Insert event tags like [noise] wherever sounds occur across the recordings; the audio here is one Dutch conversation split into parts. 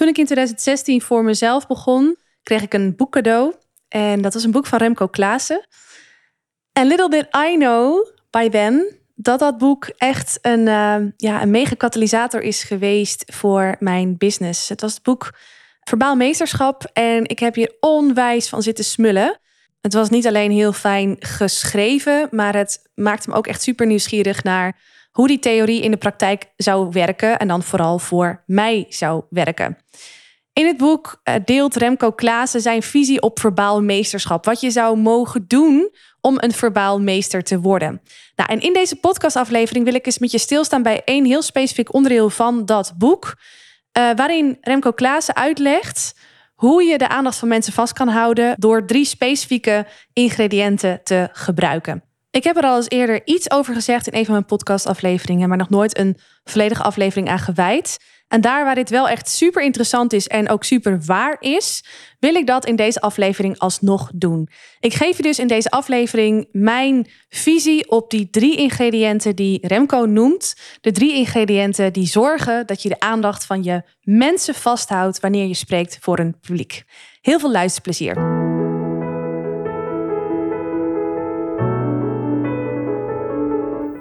Toen ik in 2016 voor mezelf begon, kreeg ik een boek cadeau. En dat was een boek van Remco Klaassen. En little did I know by then dat dat boek echt een, uh, ja, een mega katalysator is geweest voor mijn business. Het was het boek Verbaal Meesterschap en ik heb hier onwijs van zitten smullen. Het was niet alleen heel fijn geschreven, maar het maakte me ook echt super nieuwsgierig naar hoe die theorie in de praktijk zou werken en dan vooral voor mij zou werken. In het boek eh, deelt Remco Klaassen zijn visie op verbaal meesterschap. Wat je zou mogen doen om een verbaal meester te worden. Nou, en in deze podcastaflevering wil ik eens met je stilstaan bij één heel specifiek onderdeel van dat boek. Uh, waarin Remco Klaassen uitlegt hoe je de aandacht van mensen vast kan houden door drie specifieke ingrediënten te gebruiken. Ik heb er al eens eerder iets over gezegd in een van mijn podcastafleveringen, maar nog nooit een volledige aflevering aan gewijd. En daar waar dit wel echt super interessant is en ook super waar is, wil ik dat in deze aflevering alsnog doen. Ik geef je dus in deze aflevering mijn visie op die drie ingrediënten die Remco noemt. De drie ingrediënten die zorgen dat je de aandacht van je mensen vasthoudt wanneer je spreekt voor een publiek. Heel veel luisterplezier.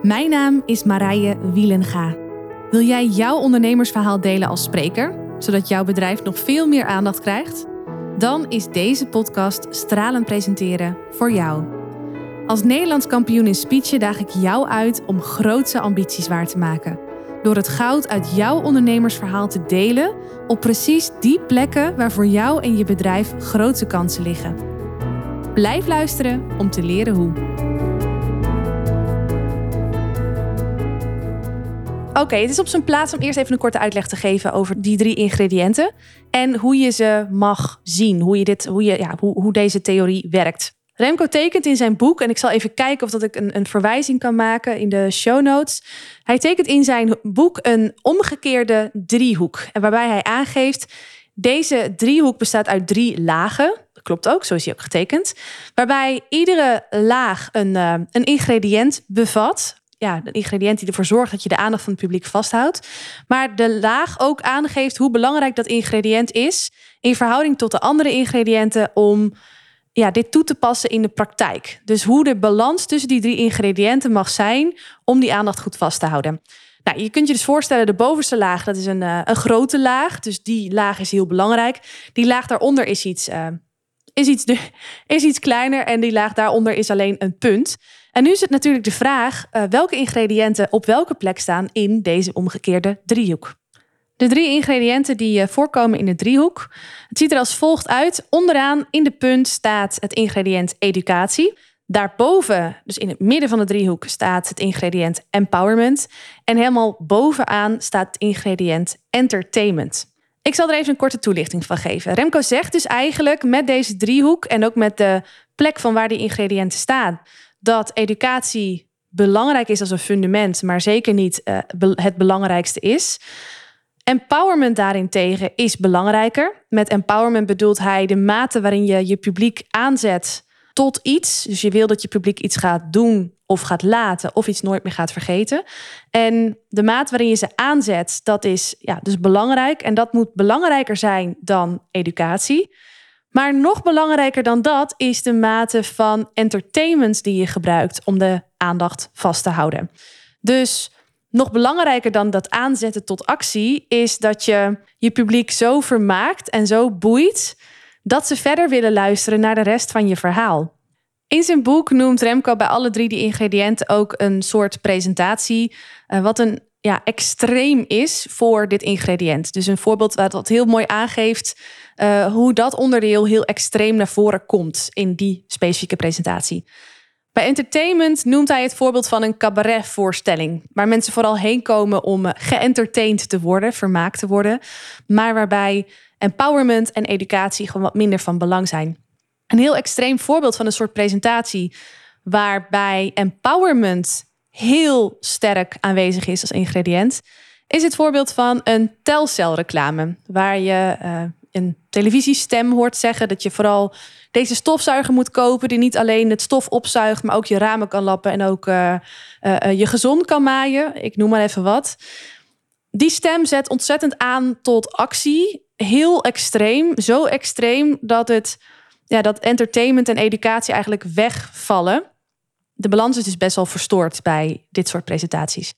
Mijn naam is Marije Wielenga. Wil jij jouw ondernemersverhaal delen als spreker, zodat jouw bedrijf nog veel meer aandacht krijgt? Dan is deze podcast Stralen Presenteren voor jou. Als Nederlands kampioen in speechen daag ik jou uit om grootse ambities waar te maken. Door het goud uit jouw ondernemersverhaal te delen op precies die plekken waar voor jou en je bedrijf grote kansen liggen. Blijf luisteren om te leren hoe. Oké, het is op zijn plaats om eerst even een korte uitleg te geven over die drie ingrediënten. En hoe je ze mag zien. Hoe, je dit, hoe, je, ja, hoe, hoe deze theorie werkt. Remco tekent in zijn boek, en ik zal even kijken of dat ik een, een verwijzing kan maken in de show notes. Hij tekent in zijn boek een omgekeerde driehoek. Waarbij hij aangeeft, deze driehoek bestaat uit drie lagen. Dat klopt ook, zo is hij ook getekend. Waarbij iedere laag een, uh, een ingrediënt bevat ja, een ingrediënt die ervoor zorgt dat je de aandacht van het publiek vasthoudt. Maar de laag ook aangeeft hoe belangrijk dat ingrediënt is in verhouding tot de andere ingrediënten om ja, dit toe te passen in de praktijk. Dus hoe de balans tussen die drie ingrediënten mag zijn om die aandacht goed vast te houden. Nou, je kunt je dus voorstellen, de bovenste laag, dat is een, uh, een grote laag. Dus die laag is heel belangrijk. Die laag daaronder is iets, uh, is, iets, [laughs] is iets kleiner en die laag daaronder is alleen een punt. En nu het natuurlijk de vraag uh, welke ingrediënten op welke plek staan in deze omgekeerde driehoek. De drie ingrediënten die uh, voorkomen in de driehoek. Het ziet er als volgt uit. Onderaan in de punt staat het ingrediënt educatie. Daarboven, dus in het midden van de driehoek, staat het ingrediënt empowerment. En helemaal bovenaan staat het ingrediënt entertainment. Ik zal er even een korte toelichting van geven. Remco zegt dus eigenlijk met deze driehoek en ook met de plek van waar die ingrediënten staan, dat educatie belangrijk is als een fundament, maar zeker niet uh, het belangrijkste is. Empowerment daarentegen is belangrijker. Met empowerment bedoelt hij de mate waarin je je publiek aanzet tot iets. Dus je wil dat je publiek iets gaat doen of gaat laten of iets nooit meer gaat vergeten. En de mate waarin je ze aanzet, dat is ja, dus belangrijk. En dat moet belangrijker zijn dan educatie. Maar nog belangrijker dan dat is de mate van entertainment die je gebruikt om de aandacht vast te houden. Dus nog belangrijker dan dat aanzetten tot actie is dat je je publiek zo vermaakt en zo boeit dat ze verder willen luisteren naar de rest van je verhaal. In zijn boek noemt Remco bij alle drie die ingrediënten ook een soort presentatie, uh, wat een ja, extreem is voor dit ingrediënt. Dus een voorbeeld wat heel mooi aangeeft uh, hoe dat onderdeel heel extreem naar voren komt in die specifieke presentatie. Bij entertainment noemt hij het voorbeeld van een cabaretvoorstelling, waar mensen vooral heen komen om eh, geëntertained te worden, vermaakt te worden, maar waarbij empowerment en educatie gewoon wat minder van belang zijn. Een heel extreem voorbeeld van een soort presentatie waarbij empowerment heel sterk aanwezig is als ingrediënt, is het voorbeeld van een telcelreclame, waar je uh, een televisiestem hoort zeggen dat je vooral deze stofzuiger moet kopen, die niet alleen het stof opzuigt, maar ook je ramen kan lappen en ook uh, uh, je gezond kan maaien. Ik noem maar even wat. Die stem zet ontzettend aan tot actie heel extreem. Zo extreem dat, het, ja, dat entertainment en educatie eigenlijk wegvallen. De balans is dus best wel verstoord bij dit soort presentaties.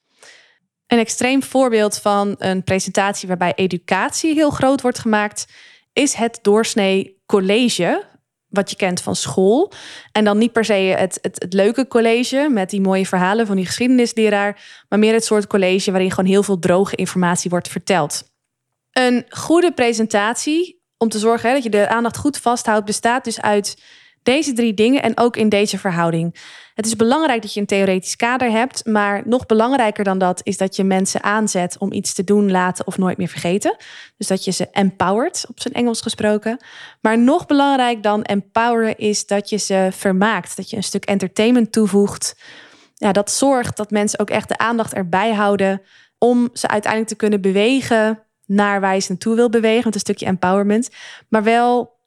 Een extreem voorbeeld van een presentatie waarbij educatie heel groot wordt gemaakt, is het doorsnee college. Wat je kent van school. En dan niet per se het, het, het leuke college met die mooie verhalen van die geschiedenisleraar. Maar meer het soort college waarin gewoon heel veel droge informatie wordt verteld. Een goede presentatie, om te zorgen hè, dat je de aandacht goed vasthoudt, bestaat dus uit deze drie dingen en ook in deze verhouding. Het is belangrijk dat je een theoretisch kader hebt, maar nog belangrijker dan dat is dat je mensen aanzet om iets te doen, laten of nooit meer vergeten. Dus dat je ze empowert, op zijn Engels gesproken. Maar nog belangrijk dan empoweren is dat je ze vermaakt, dat je een stuk entertainment toevoegt. Ja, dat zorgt dat mensen ook echt de aandacht erbij houden om ze uiteindelijk te kunnen bewegen naar waar je ze naartoe wil bewegen, met een stukje empowerment, maar wel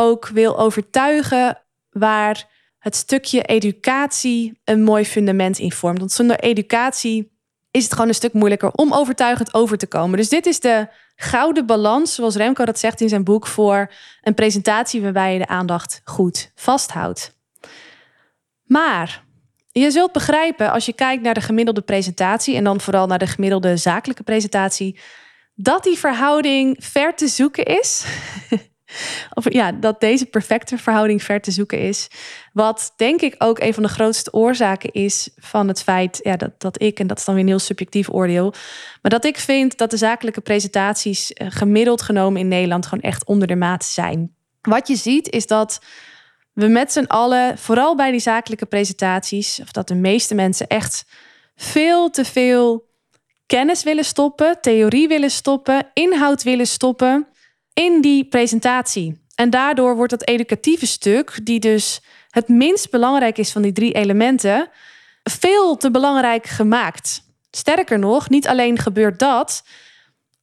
ook wil overtuigen waar het stukje educatie een mooi fundament in vormt. Want zonder educatie is het gewoon een stuk moeilijker om overtuigend over te komen. Dus dit is de gouden balans, zoals Remco dat zegt in zijn boek, voor een presentatie waarbij je de aandacht goed vasthoudt. Maar je zult begrijpen als je kijkt naar de gemiddelde presentatie en dan vooral naar de gemiddelde zakelijke presentatie, dat die verhouding ver te zoeken is. [laughs] of ja, dat deze perfecte verhouding ver te zoeken is. Wat denk ik ook een van de grootste oorzaken is van het feit ja, dat, dat ik, en dat is dan weer een heel subjectief oordeel, maar dat ik vind dat de zakelijke presentaties eh, gemiddeld genomen in Nederland gewoon echt onder de maat zijn. Wat je ziet is dat we met z'n allen, vooral bij die zakelijke presentaties, of dat de meeste mensen echt veel te veel kennis willen stoppen, theorie willen stoppen, inhoud willen stoppen in die presentatie. En daardoor wordt dat educatieve stuk, die dus het minst belangrijk is van die drie elementen, veel te belangrijk gemaakt. Sterker nog, niet alleen gebeurt dat.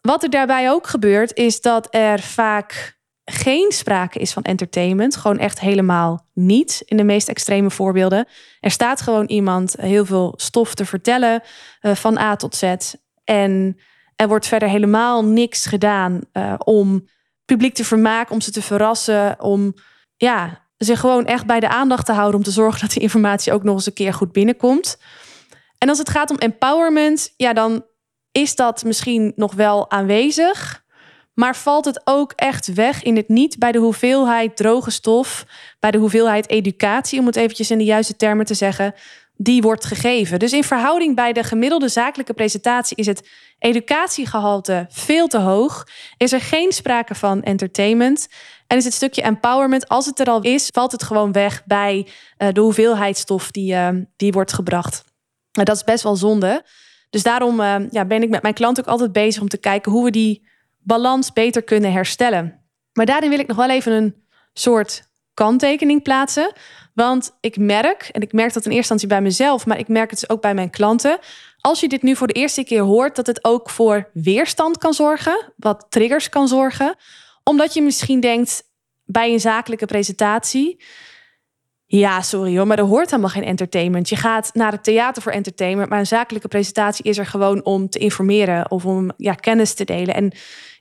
Wat er daarbij ook gebeurt, is dat er vaak geen sprake is van entertainment. Gewoon echt helemaal niet in de meest extreme voorbeelden. Er staat gewoon iemand heel veel stof te vertellen uh, van A tot Z. En er wordt verder helemaal niks gedaan uh, om publiek te vermaken, om ze te verrassen, om ja, zich gewoon echt bij de aandacht te houden, om te zorgen dat die informatie ook nog eens een keer goed binnenkomt. En als het gaat om empowerment, ja, dan is dat misschien nog wel aanwezig. Maar valt het ook echt weg in het niet bij de hoeveelheid droge stof, bij de hoeveelheid educatie, om het eventjes in de juiste termen te zeggen, die wordt gegeven. Dus in verhouding bij de gemiddelde zakelijke presentatie is het educatiegehalte veel te hoog. Is er geen sprake van entertainment. En is het stukje empowerment, als het er al is, valt het gewoon weg bij uh, de hoeveelheid stof die, uh, die wordt gebracht. Dat is best wel zonde. Dus daarom eh, ja, ben ik met mijn klant ook altijd bezig om te kijken hoe we die balans beter kunnen herstellen. Maar daarin wil ik nog wel even een soort kanttekening plaatsen. Want ik merk, en ik merk dat in eerste instantie bij mezelf, maar ik merk het dus ook bij mijn klanten. Als je dit nu voor de eerste keer hoort, dat het ook voor weerstand kan zorgen, wat triggers kan zorgen. Omdat je misschien denkt bij een zakelijke presentatie. Ja, sorry hoor, maar er hoort helemaal geen entertainment. Je gaat naar het theater voor entertainment, maar een zakelijke presentatie is er gewoon om te informeren of om ja, kennis te delen. En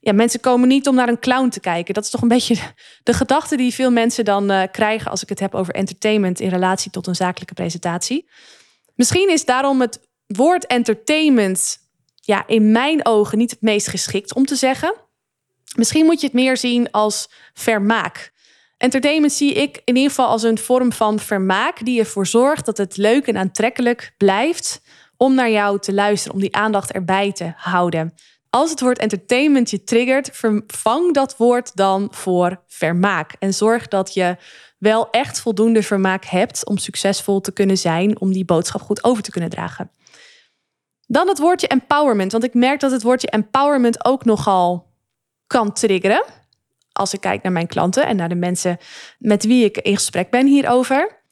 ja, mensen komen niet om naar een clown te kijken. Dat is toch een beetje [laughs] de gedachte die veel mensen dan uh, krijgen als ik het heb over entertainment in relatie tot een zakelijke presentatie. Misschien is daarom het woord entertainment ja, in mijn ogen niet het meest geschikt om te zeggen. Misschien moet je het meer zien als vermaak. Entertainment zie ik in ieder geval als een vorm van vermaak die ervoor zorgt dat het leuk en aantrekkelijk blijft om naar jou te luisteren, om die aandacht erbij te houden. Als het woord entertainment je triggert, vervang dat woord dan voor vermaak. En zorg dat je wel echt voldoende vermaak hebt om succesvol te kunnen zijn, om die boodschap goed over te kunnen dragen. Dan het woordje empowerment, want ik merk dat het woordje empowerment ook nogal kan triggeren. Als ik kijk naar mijn klanten en naar de mensen met wie ik in gesprek ben hierover.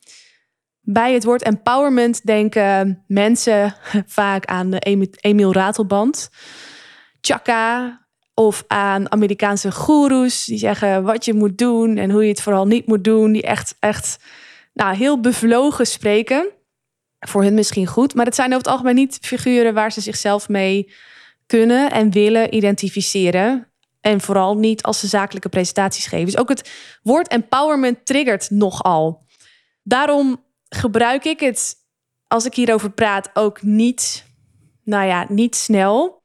Bij het woord empowerment denken mensen [laughs] vaak aan Emiel Ratelband. Chaka of aan Amerikaanse goeroes die zeggen wat je moet doen en hoe je het vooral niet moet doen. Die echt, echt nou, heel bevlogen spreken. Voor hun misschien goed, maar het zijn over het algemeen niet figuren waar ze zichzelf mee kunnen en willen identificeren. En vooral niet als ze zakelijke presentaties geven. Dus ook het woord empowerment triggert nogal. Daarom gebruik ik het als ik hierover praat ook niet, nou ja, niet snel.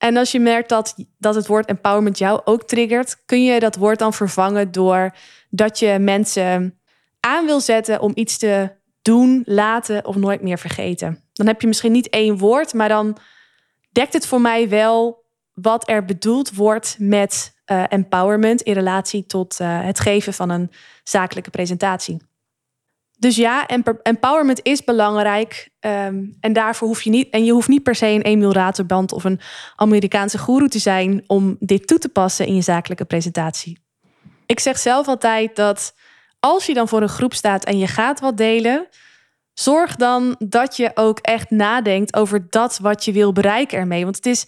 En als je merkt dat, dat het woord empowerment jou ook triggert, kun je dat woord dan vervangen door dat je mensen aan wil zetten om iets te doen, laten of nooit meer vergeten. Dan heb je misschien niet één woord, maar dan dekt het voor mij wel wat er bedoeld wordt met uh, empowerment in relatie tot uh, het geven van een zakelijke presentatie. Dus ja, empowerment is belangrijk. Um, en daarvoor hoef je niet. En je hoeft niet per se een Emil Raterband of een Amerikaanse guru te zijn om dit toe te passen in je zakelijke presentatie. Ik zeg zelf altijd dat als je dan voor een groep staat en je gaat wat delen, zorg dan dat je ook echt nadenkt over dat wat je wil bereiken ermee. Want het is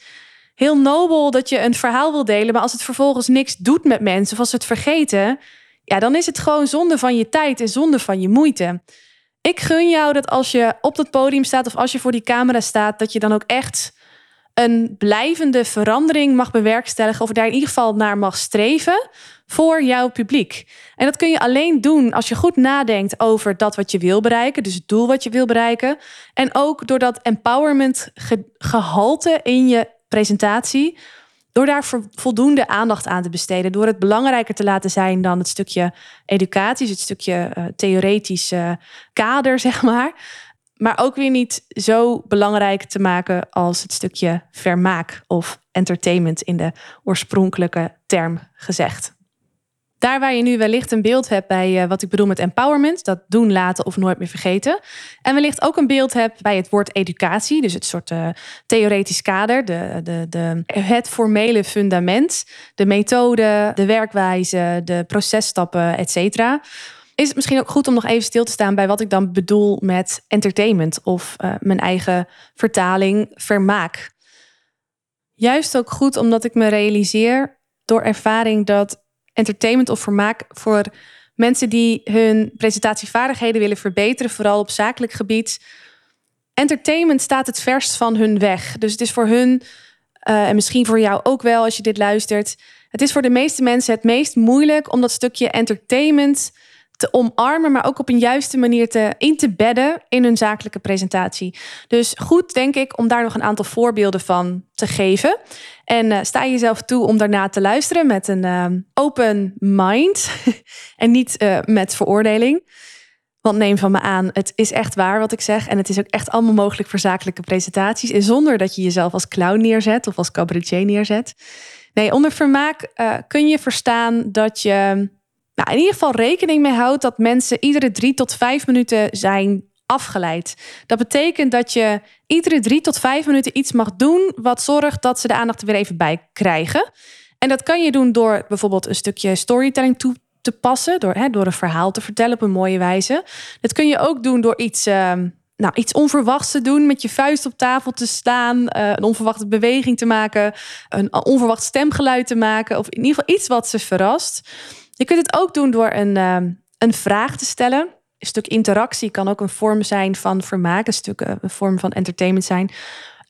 heel nobel dat je een verhaal wil delen, maar als het vervolgens niks doet met mensen of als ze het vergeten, ja, dan is het gewoon zonde van je tijd en zonde van je moeite. Ik gun jou dat als je op dat podium staat of als je voor die camera staat, dat je dan ook echt een blijvende verandering mag bewerkstelligen of daar in ieder geval naar mag streven voor jouw publiek. En dat kun je alleen doen als je goed nadenkt over dat wat je wil bereiken, dus het doel wat je wil bereiken. En ook door dat empowerment gehalte in je presentatie door daar voldoende aandacht aan te besteden, door het belangrijker te laten zijn dan het stukje educatie, het stukje uh, theoretische kader, [laughs] zeg maar. Maar ook weer niet zo belangrijk te maken als het stukje vermaak of entertainment in de oorspronkelijke term gezegd. Daar waar je nu wellicht een beeld hebt bij uh, wat ik bedoel met empowerment, dat doen, laten of nooit meer vergeten. En wellicht ook een beeld hebt bij het woord educatie, dus het soort uh, theoretisch kader, de, de, de, het formele fundament, de methode, de werkwijze, de processtappen, et cetera. Is het misschien ook goed om nog even stil te staan bij wat ik dan bedoel met entertainment of uh, mijn eigen vertaling, vermaak. Juist ook goed omdat ik me realiseer door ervaring dat entertainment of vermaak voor mensen die hun presentatievaardigheden willen verbeteren, vooral op zakelijk gebied. Entertainment staat het verst van hun weg. Dus het is voor hun, uh, en misschien voor jou ook wel als je dit luistert, het is voor de meeste mensen het meest moeilijk om dat stukje entertainment te omarmen, maar ook op een juiste manier te, in te bedden in hun zakelijke presentatie. Dus goed, denk ik, om daar nog een aantal voorbeelden van te geven. En uh, sta jezelf toe om daarna te luisteren met een uh, open mind [laughs] en niet uh, met veroordeling. Want neem van me aan, het is echt waar wat ik zeg. En het is ook echt allemaal mogelijk voor zakelijke presentaties. En zonder dat je jezelf als clown neerzet of als cabaretier neerzet. Nee, onder vermaak kun je verstaan dat je nou, in ieder geval rekening mee houdt dat mensen iedere drie tot vijf minuten zijn afgeleid. Dat betekent dat je iedere drie tot vijf minuten iets mag doen wat zorgt dat ze de aandacht er weer even bij krijgen. En dat kan je doen door bijvoorbeeld een stukje storytelling toe te passen, door, hè, door een verhaal te vertellen op een mooie wijze. Dat kun je ook doen door iets, uh, nou, iets onverwachts te doen, met je vuist op tafel te staan, uh, een onverwachte beweging te maken, een onverwacht stemgeluid te maken, of in ieder geval iets wat ze verrast. Je kunt het ook doen door een, uh, een vraag te stellen. Een stuk interactie kan ook een vorm zijn van vermaak, een stuk uh, een vorm van entertainment zijn.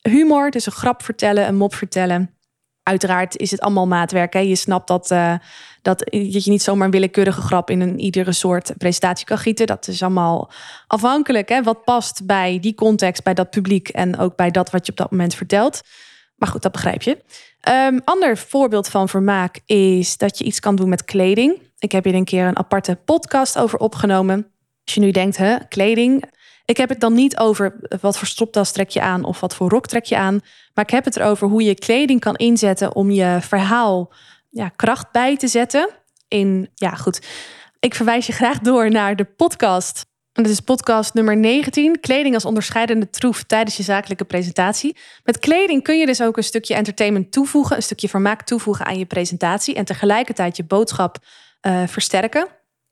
Humor, dus een grap vertellen, een mop vertellen. Uiteraard is het allemaal maatwerk. Hè? Je snapt dat, uh, dat, dat je niet zomaar een willekeurige grap in een iedere soort presentatie kan gieten. Dat is allemaal afhankelijk. Hè? Wat past bij die context, bij dat publiek en ook bij dat wat je op dat moment vertelt. Maar goed, dat begrijp je. Um, ander voorbeeld van vermaak is dat je iets kan doen met kleding. Ik heb hier een keer een aparte podcast over opgenomen. Als je nu denkt, hè, kleding. Ik heb het dan niet over wat voor stropdas trek je aan of wat voor rok trek je aan. Maar ik heb het erover hoe je kleding kan inzetten om je verhaal ja, kracht bij te zetten. In, ja, goed. Ik verwijs je graag door naar de podcast dit is podcast nummer 19. Kleding als onderscheidende troef tijdens je zakelijke presentatie. Met kleding kun je dus ook een stukje entertainment toevoegen, een stukje vermaak toevoegen aan je presentatie en tegelijkertijd je boodschap uh, versterken.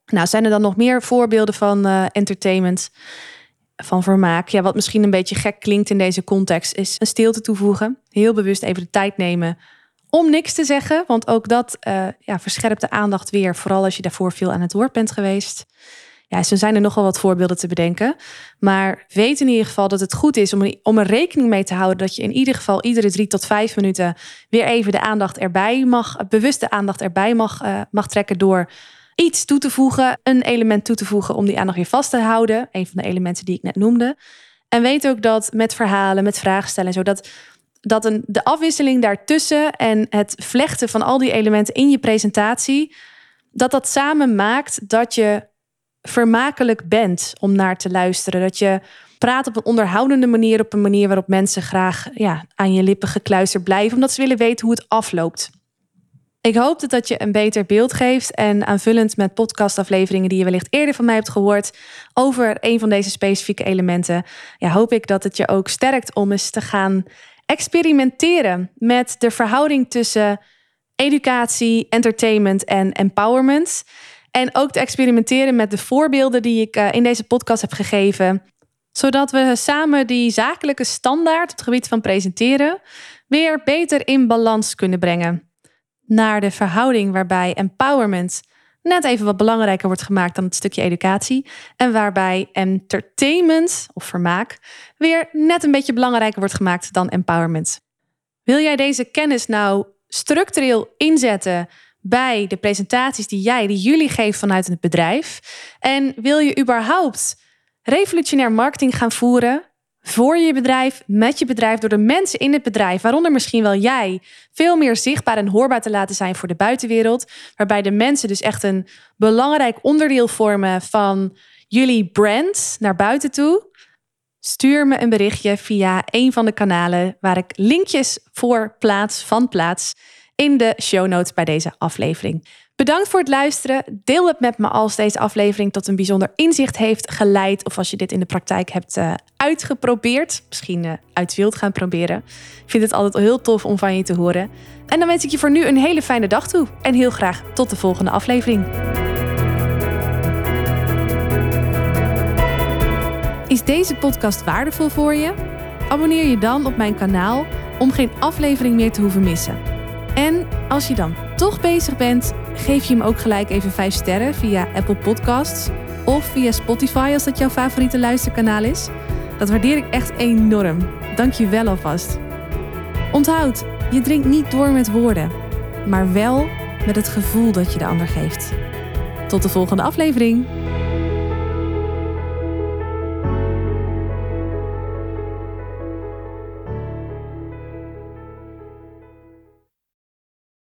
Nou, zijn er dan nog meer voorbeelden van uh, entertainment, van vermaak? Ja, wat misschien een beetje gek klinkt in deze context, is een stilte toevoegen. Heel bewust even de tijd nemen om niks te zeggen, want ook dat uh, ja, verscherpt de aandacht weer, vooral als je daarvoor veel aan het woord bent geweest. Ja, zo zijn er nogal wat voorbeelden te bedenken. Maar weet in ieder geval dat het goed is om, om er rekening mee te houden dat je in ieder geval iedere drie tot vijf minuten weer even de aandacht erbij mag, bewuste aandacht erbij mag, uh, mag trekken door iets toe te voegen, een element toe te voegen om die aandacht weer vast te houden. Een van de elementen die ik net noemde. En weet ook dat met verhalen, met vragen stellen en zo, dat, dat een, de afwisseling daartussen en het vlechten van al die elementen in je presentatie, dat dat samen maakt dat je vermakelijk bent om naar te luisteren. Dat je praat op een onderhoudende manier, op een manier waarop mensen graag ja, aan je lippen gekluisterd blijven, omdat ze willen weten hoe het afloopt. Ik hoop dat dat je een beter beeld geeft en aanvullend met podcastafleveringen die je wellicht eerder van mij hebt gehoord over een van deze specifieke elementen, ja, hoop ik dat het je ook sterkt om eens te gaan experimenteren met de verhouding tussen educatie, entertainment en empowerment. En ook te experimenteren met de voorbeelden die ik eh, in deze podcast heb gegeven. Zodat we samen die zakelijke standaard op het gebied van presenteren weer beter in balans kunnen brengen. Naar de verhouding waarbij empowerment net even wat belangrijker wordt gemaakt dan het stukje educatie. En waarbij entertainment of vermaak weer net een beetje belangrijker wordt gemaakt dan empowerment. Wil jij deze kennis nou structureel inzetten bij de presentaties die jij, die jullie geven vanuit het bedrijf? En wil je überhaupt revolutionair marketing gaan voeren voor je bedrijf, met je bedrijf, door de mensen in het bedrijf, waaronder misschien wel jij, veel meer zichtbaar en hoorbaar te laten zijn voor de buitenwereld. Waarbij de mensen dus echt een belangrijk onderdeel vormen van jullie brand naar buiten toe. Stuur me een berichtje via een van de kanalen waar ik linkjes voor plaats van plaats in de show notes bij deze aflevering. Bedankt voor het luisteren. Deel het met me als deze aflevering tot een bijzonder inzicht heeft geleid. Of als je dit in de praktijk hebt uh, uitgeprobeerd. Misschien uh, uit wilt gaan proberen. Ik vind het altijd heel tof om van je te horen. En dan wens ik je voor nu een hele fijne dag toe. En heel graag tot de volgende aflevering. Is deze podcast waardevol voor je? Abonneer je dan op mijn kanaal om geen aflevering meer te hoeven missen. Als je dan toch bezig bent, geef je hem ook gelijk even 5 sterren via Apple Podcasts of via Spotify als dat jouw favoriete luisterkanaal is. Dat waardeer ik echt enorm. Dank je wel alvast. Onthoud, je drinkt niet door met woorden, maar wel met het gevoel dat je de ander geeft. Tot de volgende aflevering.